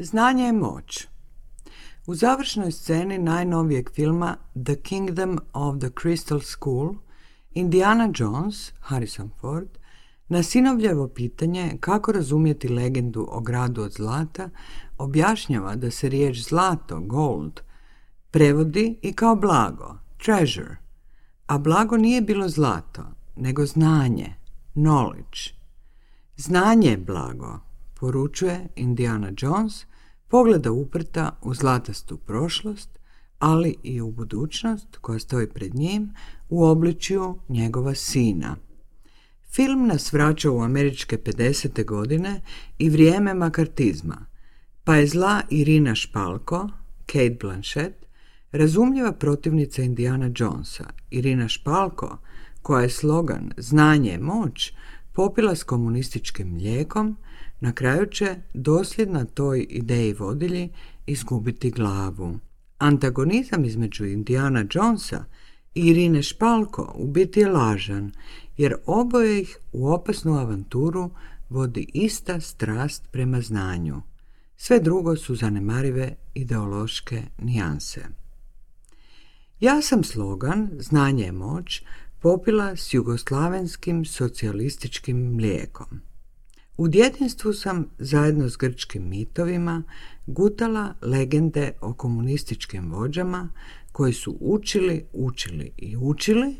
Znanje je moć. U završnoj sceni najnovijeg filma The Kingdom of the Crystal School Indiana Jones, Harrison Ford, na sinovljevo pitanje kako razumjeti legendu o gradu od zlata objašnjava da se riječ zlato, gold, prevodi i kao blago, treasure, a blago nije bilo zlato, nego znanje, knowledge. Znanje je blago, poručuje Indiana Jones pogleda uprta u zlatastu prošlost, ali i u budućnost koja stoji pred njim u obličju njegova sina. Film nas vraća u američke 50. godine i vrijeme makartizma, pa je zla Irina Špalko, Kate Blanchett, razumljiva protivnica Indiana Jonesa, Irina Špalko, koja je slogan Znanje je moć, popila s komunističkim mlijekom – na kraju će dosljedna toj ideji vodilji izgubiti glavu. Antagonizam između Indiana Jonesa i Irine Špalko u biti je lažan, jer oboje ih u opasnu avanturu vodi ista strast prema znanju. Sve drugo su zanemarive ideološke nijanse. Ja sam slogan Znanje je moć popila s jugoslavenskim socijalističkim mlijekom. U djetinstvu sam zajedno s grčkim mitovima gutala legende o komunističkim vođama koji su učili, učili i učili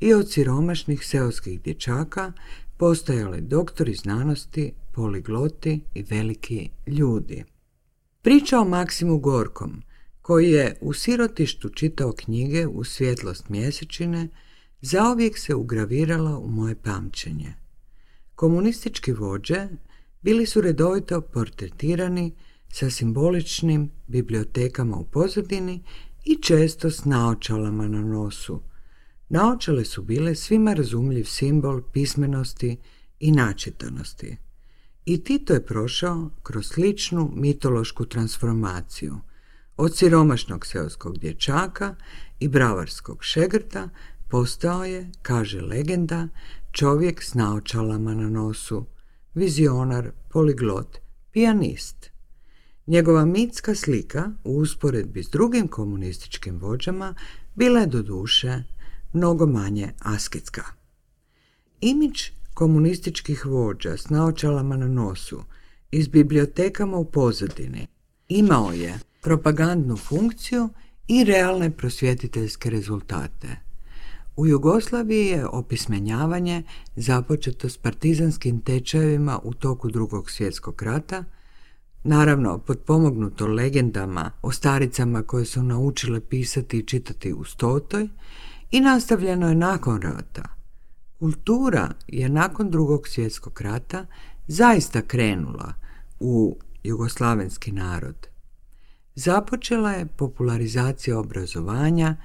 i od siromašnih seoskih dječaka postojali doktori znanosti, poligloti i veliki ljudi. Priča o Maksimu Gorkom, koji je u sirotištu čitao knjige u svjetlost mjesečine, zaovijek se ugravirala u moje pamćenje – Komunistički vođe bili su redovito portretirani sa simboličnim bibliotekama u pozadini i često s naočalama na nosu. Naočale su bile svima razumljiv simbol pismenosti i načitanosti. I Tito je prošao kroz sličnu mitološku transformaciju od siromašnog seoskog dječaka i bravarskog šegrta postao je, kaže legenda, čovjek s naočalama na nosu, vizionar, poliglot, pijanist. Njegova mitska slika u usporedbi s drugim komunističkim vođama bila je do duše mnogo manje asketska. Imić komunističkih vođa s naočalama na nosu iz bibliotekama u pozadini imao je propagandnu funkciju i realne prosvjetiteljske rezultate – u Jugoslaviji je opismenjavanje započeto s partizanskim tečajevima u toku drugog svjetskog rata, naravno potpomognuto legendama o staricama koje su naučile pisati i čitati u stotoj i nastavljeno je nakon rata. Kultura je nakon drugog svjetskog rata zaista krenula u jugoslavenski narod. Započela je popularizacija obrazovanja,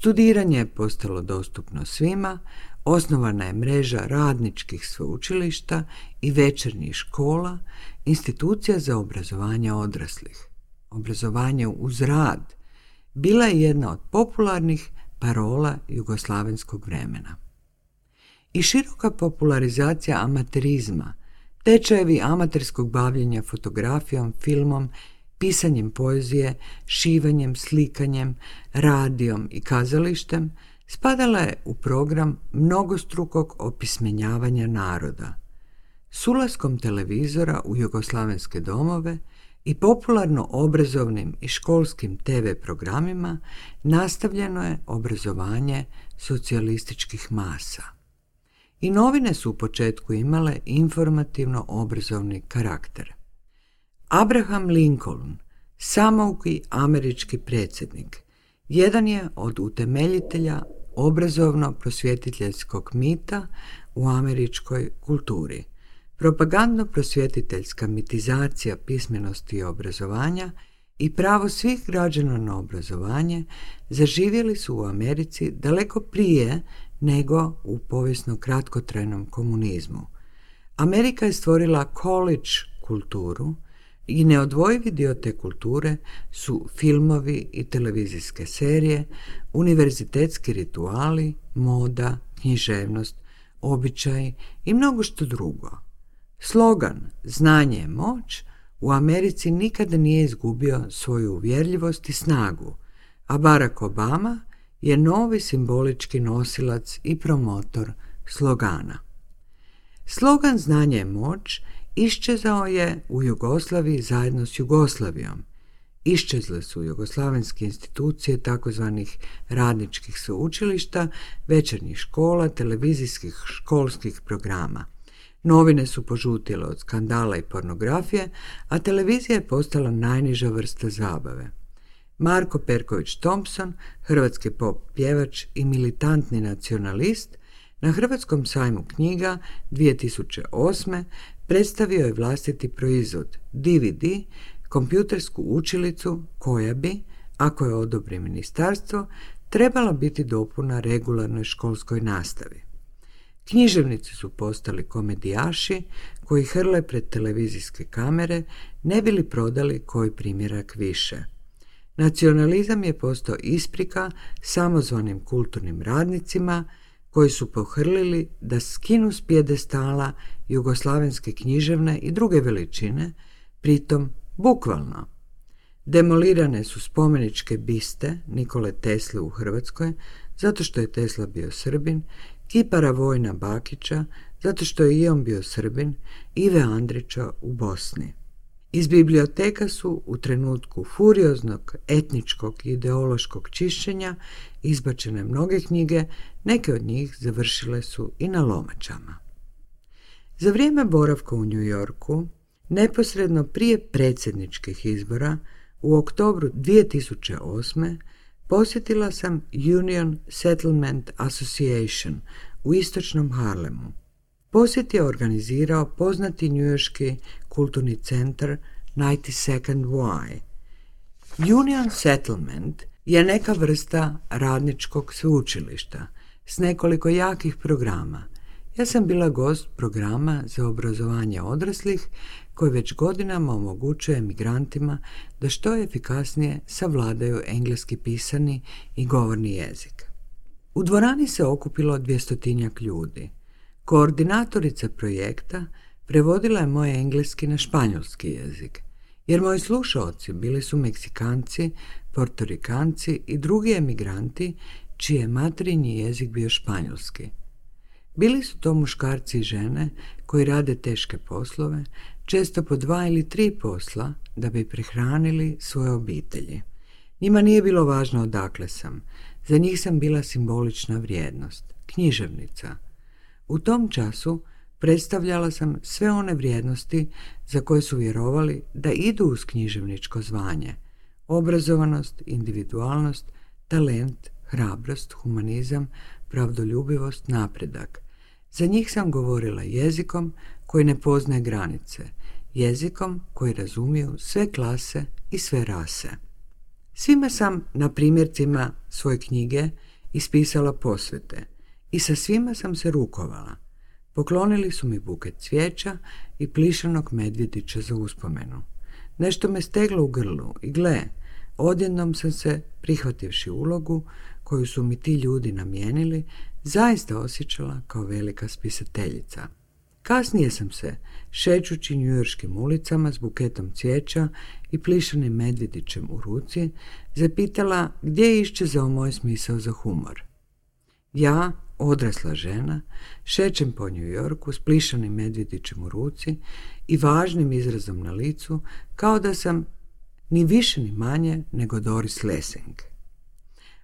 Studiranje je postalo dostupno svima, osnovana je mreža radničkih sveučilišta i večernjih škola, institucija za obrazovanje odraslih. Obrazovanje uz rad bila je jedna od popularnih parola jugoslavenskog vremena. I široka popularizacija amaterizma, tečajevi amaterskog bavljenja fotografijom, filmom pisanjem poezije, šivanjem, slikanjem, radijom i kazalištem spadala je u program mnogostrukog opismenjavanja naroda. S ulaskom televizora u jugoslavenske domove i popularno obrazovnim i školskim TV programima nastavljeno je obrazovanje socijalističkih masa. I novine su u početku imale informativno obrazovni karakter. Abraham Lincoln, samouki američki predsjednik, jedan je od utemeljitelja obrazovno-prosvjetiteljskog mita u američkoj kulturi. Propagandno-prosvjetiteljska mitizacija pismenosti i obrazovanja i pravo svih građana na obrazovanje zaživjeli su u Americi daleko prije nego u povijesno kratkotrenom komunizmu. Amerika je stvorila college kulturu – i neodvojivi dio te kulture su filmovi i televizijske serije, univerzitetski rituali, moda, književnost, običaj i mnogo što drugo. Slogan Znanje je moć u Americi nikada nije izgubio svoju uvjerljivost i snagu, a Barack Obama je novi simbolički nosilac i promotor slogana. Slogan Znanje je moć Iščezao je u Jugoslaviji zajedno s Jugoslavijom. Iščezle su jugoslavenske institucije takozvanih radničkih sveučilišta, večernjih škola, televizijskih školskih programa. Novine su požutile od skandala i pornografije, a televizija je postala najniža vrsta zabave. Marko Perković Thompson, hrvatski pop pjevač i militantni nacionalist, na Hrvatskom sajmu knjiga 2008 predstavio je vlastiti proizvod DVD, kompjutersku učilicu koja bi, ako je odobri ministarstvo, trebala biti dopuna regularnoj školskoj nastavi. Književnici su postali komedijaši koji hrle pred televizijske kamere ne bili prodali koji primjerak više. Nacionalizam je postao isprika samozvanim kulturnim radnicima, koji su pohrlili da skinu s pjedestala jugoslavenske književne i druge veličine, pritom bukvalno. Demolirane su spomeničke biste Nikole Tesle u Hrvatskoj, zato što je Tesla bio Srbin, kipara Vojna Bakića, zato što je i on bio Srbin, Ive Andrića u Bosni. Iz biblioteka su u trenutku furioznog etničkog i ideološkog čišćenja izbačene mnoge knjige, neke od njih završile su i na lomačama. Za vrijeme boravka u New Yorku, neposredno prije predsjedničkih izbora, u oktobru 2008. posjetila sam Union Settlement Association u istočnom Harlemu. Posjet je organizirao poznati njujoški kulturni centar 92nd Y. Union Settlement je neka vrsta radničkog sveučilišta s nekoliko jakih programa. Ja sam bila gost programa za obrazovanje odraslih koji već godinama omogućuje migrantima da što efikasnije savladaju engleski pisani i govorni jezik. U dvorani se okupilo dvjestotinjak ljudi. Koordinatorica projekta prevodila je moje engleski na španjolski jezik, jer moji slušaoci bili su Meksikanci, Portorikanci i drugi emigranti čiji je materinji jezik bio španjolski. Bili su to muškarci i žene koji rade teške poslove, često po dva ili tri posla da bi prehranili svoje obitelji. Njima nije bilo važno odakle sam, za njih sam bila simbolična vrijednost, književnica. U tom času predstavljala sam sve one vrijednosti za koje su vjerovali da idu uz književničko zvanje, obrazovanost, individualnost, talent, hrabrost, humanizam, pravdoljubivost, napredak. Za njih sam govorila jezikom koji ne poznaje granice, jezikom koji razumiju sve klase i sve rase. Svima sam na primjercima svoje knjige ispisala posvete i sa svima sam se rukovala. Poklonili su mi buket cvijeća i plišanog medvjedića za uspomenu. Nešto me steglo u grlu i gle, odjednom sam se, prihvativši ulogu koju su mi ti ljudi namijenili, zaista osjećala kao velika spisateljica. Kasnije sam se, šećući njujorskim ulicama s buketom cvijeća i plišanim medvjedićem u ruci, zapitala gdje je iščezao moj smisao za humor. Ja, odrasla žena, šećem po New Yorku s plišanim medvjedićem u ruci i važnim izrazom na licu, kao da sam ni više ni manje nego Doris Lessing.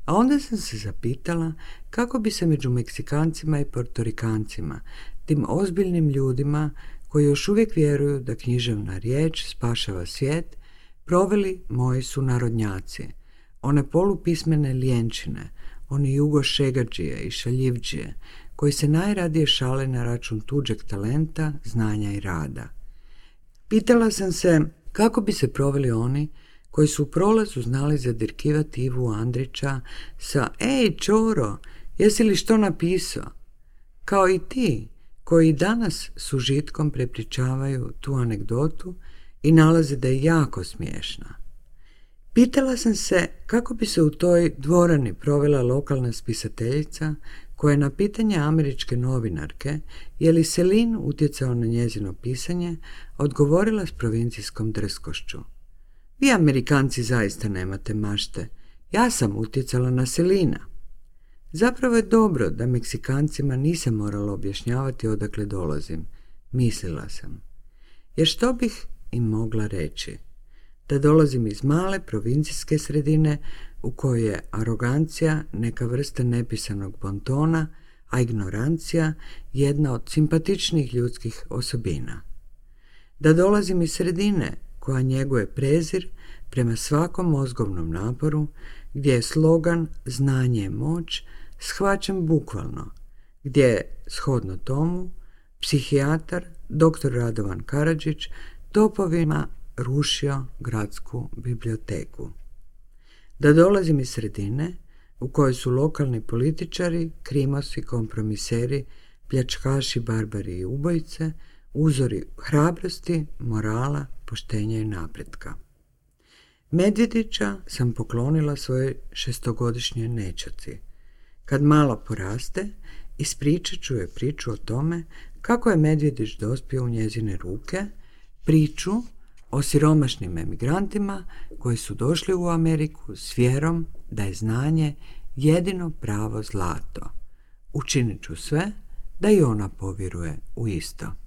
A onda sam se zapitala kako bi se među Meksikancima i Portorikancima, tim ozbiljnim ljudima koji još uvijek vjeruju da književna riječ spašava svijet, proveli moji sunarodnjaci, one polupismene lijenčine, oni jugo šegađije i šaljivđije, koji se najradije šale na račun tuđeg talenta, znanja i rada. Pitala sam se kako bi se proveli oni koji su u prolazu znali zadirkivati Ivu Andrića sa Ej, Čoro, jesi li što napisao? Kao i ti, koji danas su žitkom prepričavaju tu anegdotu i nalaze da je jako smiješna. Pitala sam se kako bi se u toj dvorani provela lokalna spisateljica koja je na pitanje američke novinarke je li Selin utjecao na njezino pisanje, odgovorila s provincijskom drskošću. Vi Amerikanci zaista nemate mašte. Ja sam utjecala na Selina. Zapravo je dobro da Meksikancima nisam morala objašnjavati odakle dolazim, mislila sam. Jer što bih im mogla reći? da dolazim iz male provincijske sredine u kojoj je arogancija neka vrsta nepisanog bontona, a ignorancija jedna od simpatičnih ljudskih osobina. Da dolazim iz sredine koja njeguje prezir prema svakom mozgovnom naporu, gdje je slogan znanje je moć shvaćen bukvalno, gdje je, shodno tomu, psihijatar dr. Radovan Karadžić topovima rušio gradsku biblioteku. Da dolazim iz sredine u kojoj su lokalni političari, krimasi, kompromiseri, pljačkaši, barbari i ubojice, uzori hrabrosti, morala, poštenja i napretka. Medvjedića sam poklonila svoje šestogodišnje nečaci. Kad malo poraste, ispričat ću je priču o tome kako je Medvjedić dospio u njezine ruke, priču o siromašnim emigrantima koji su došli u Ameriku s vjerom da je znanje jedino pravo zlato. Učinit ću sve da i ona povjeruje u isto.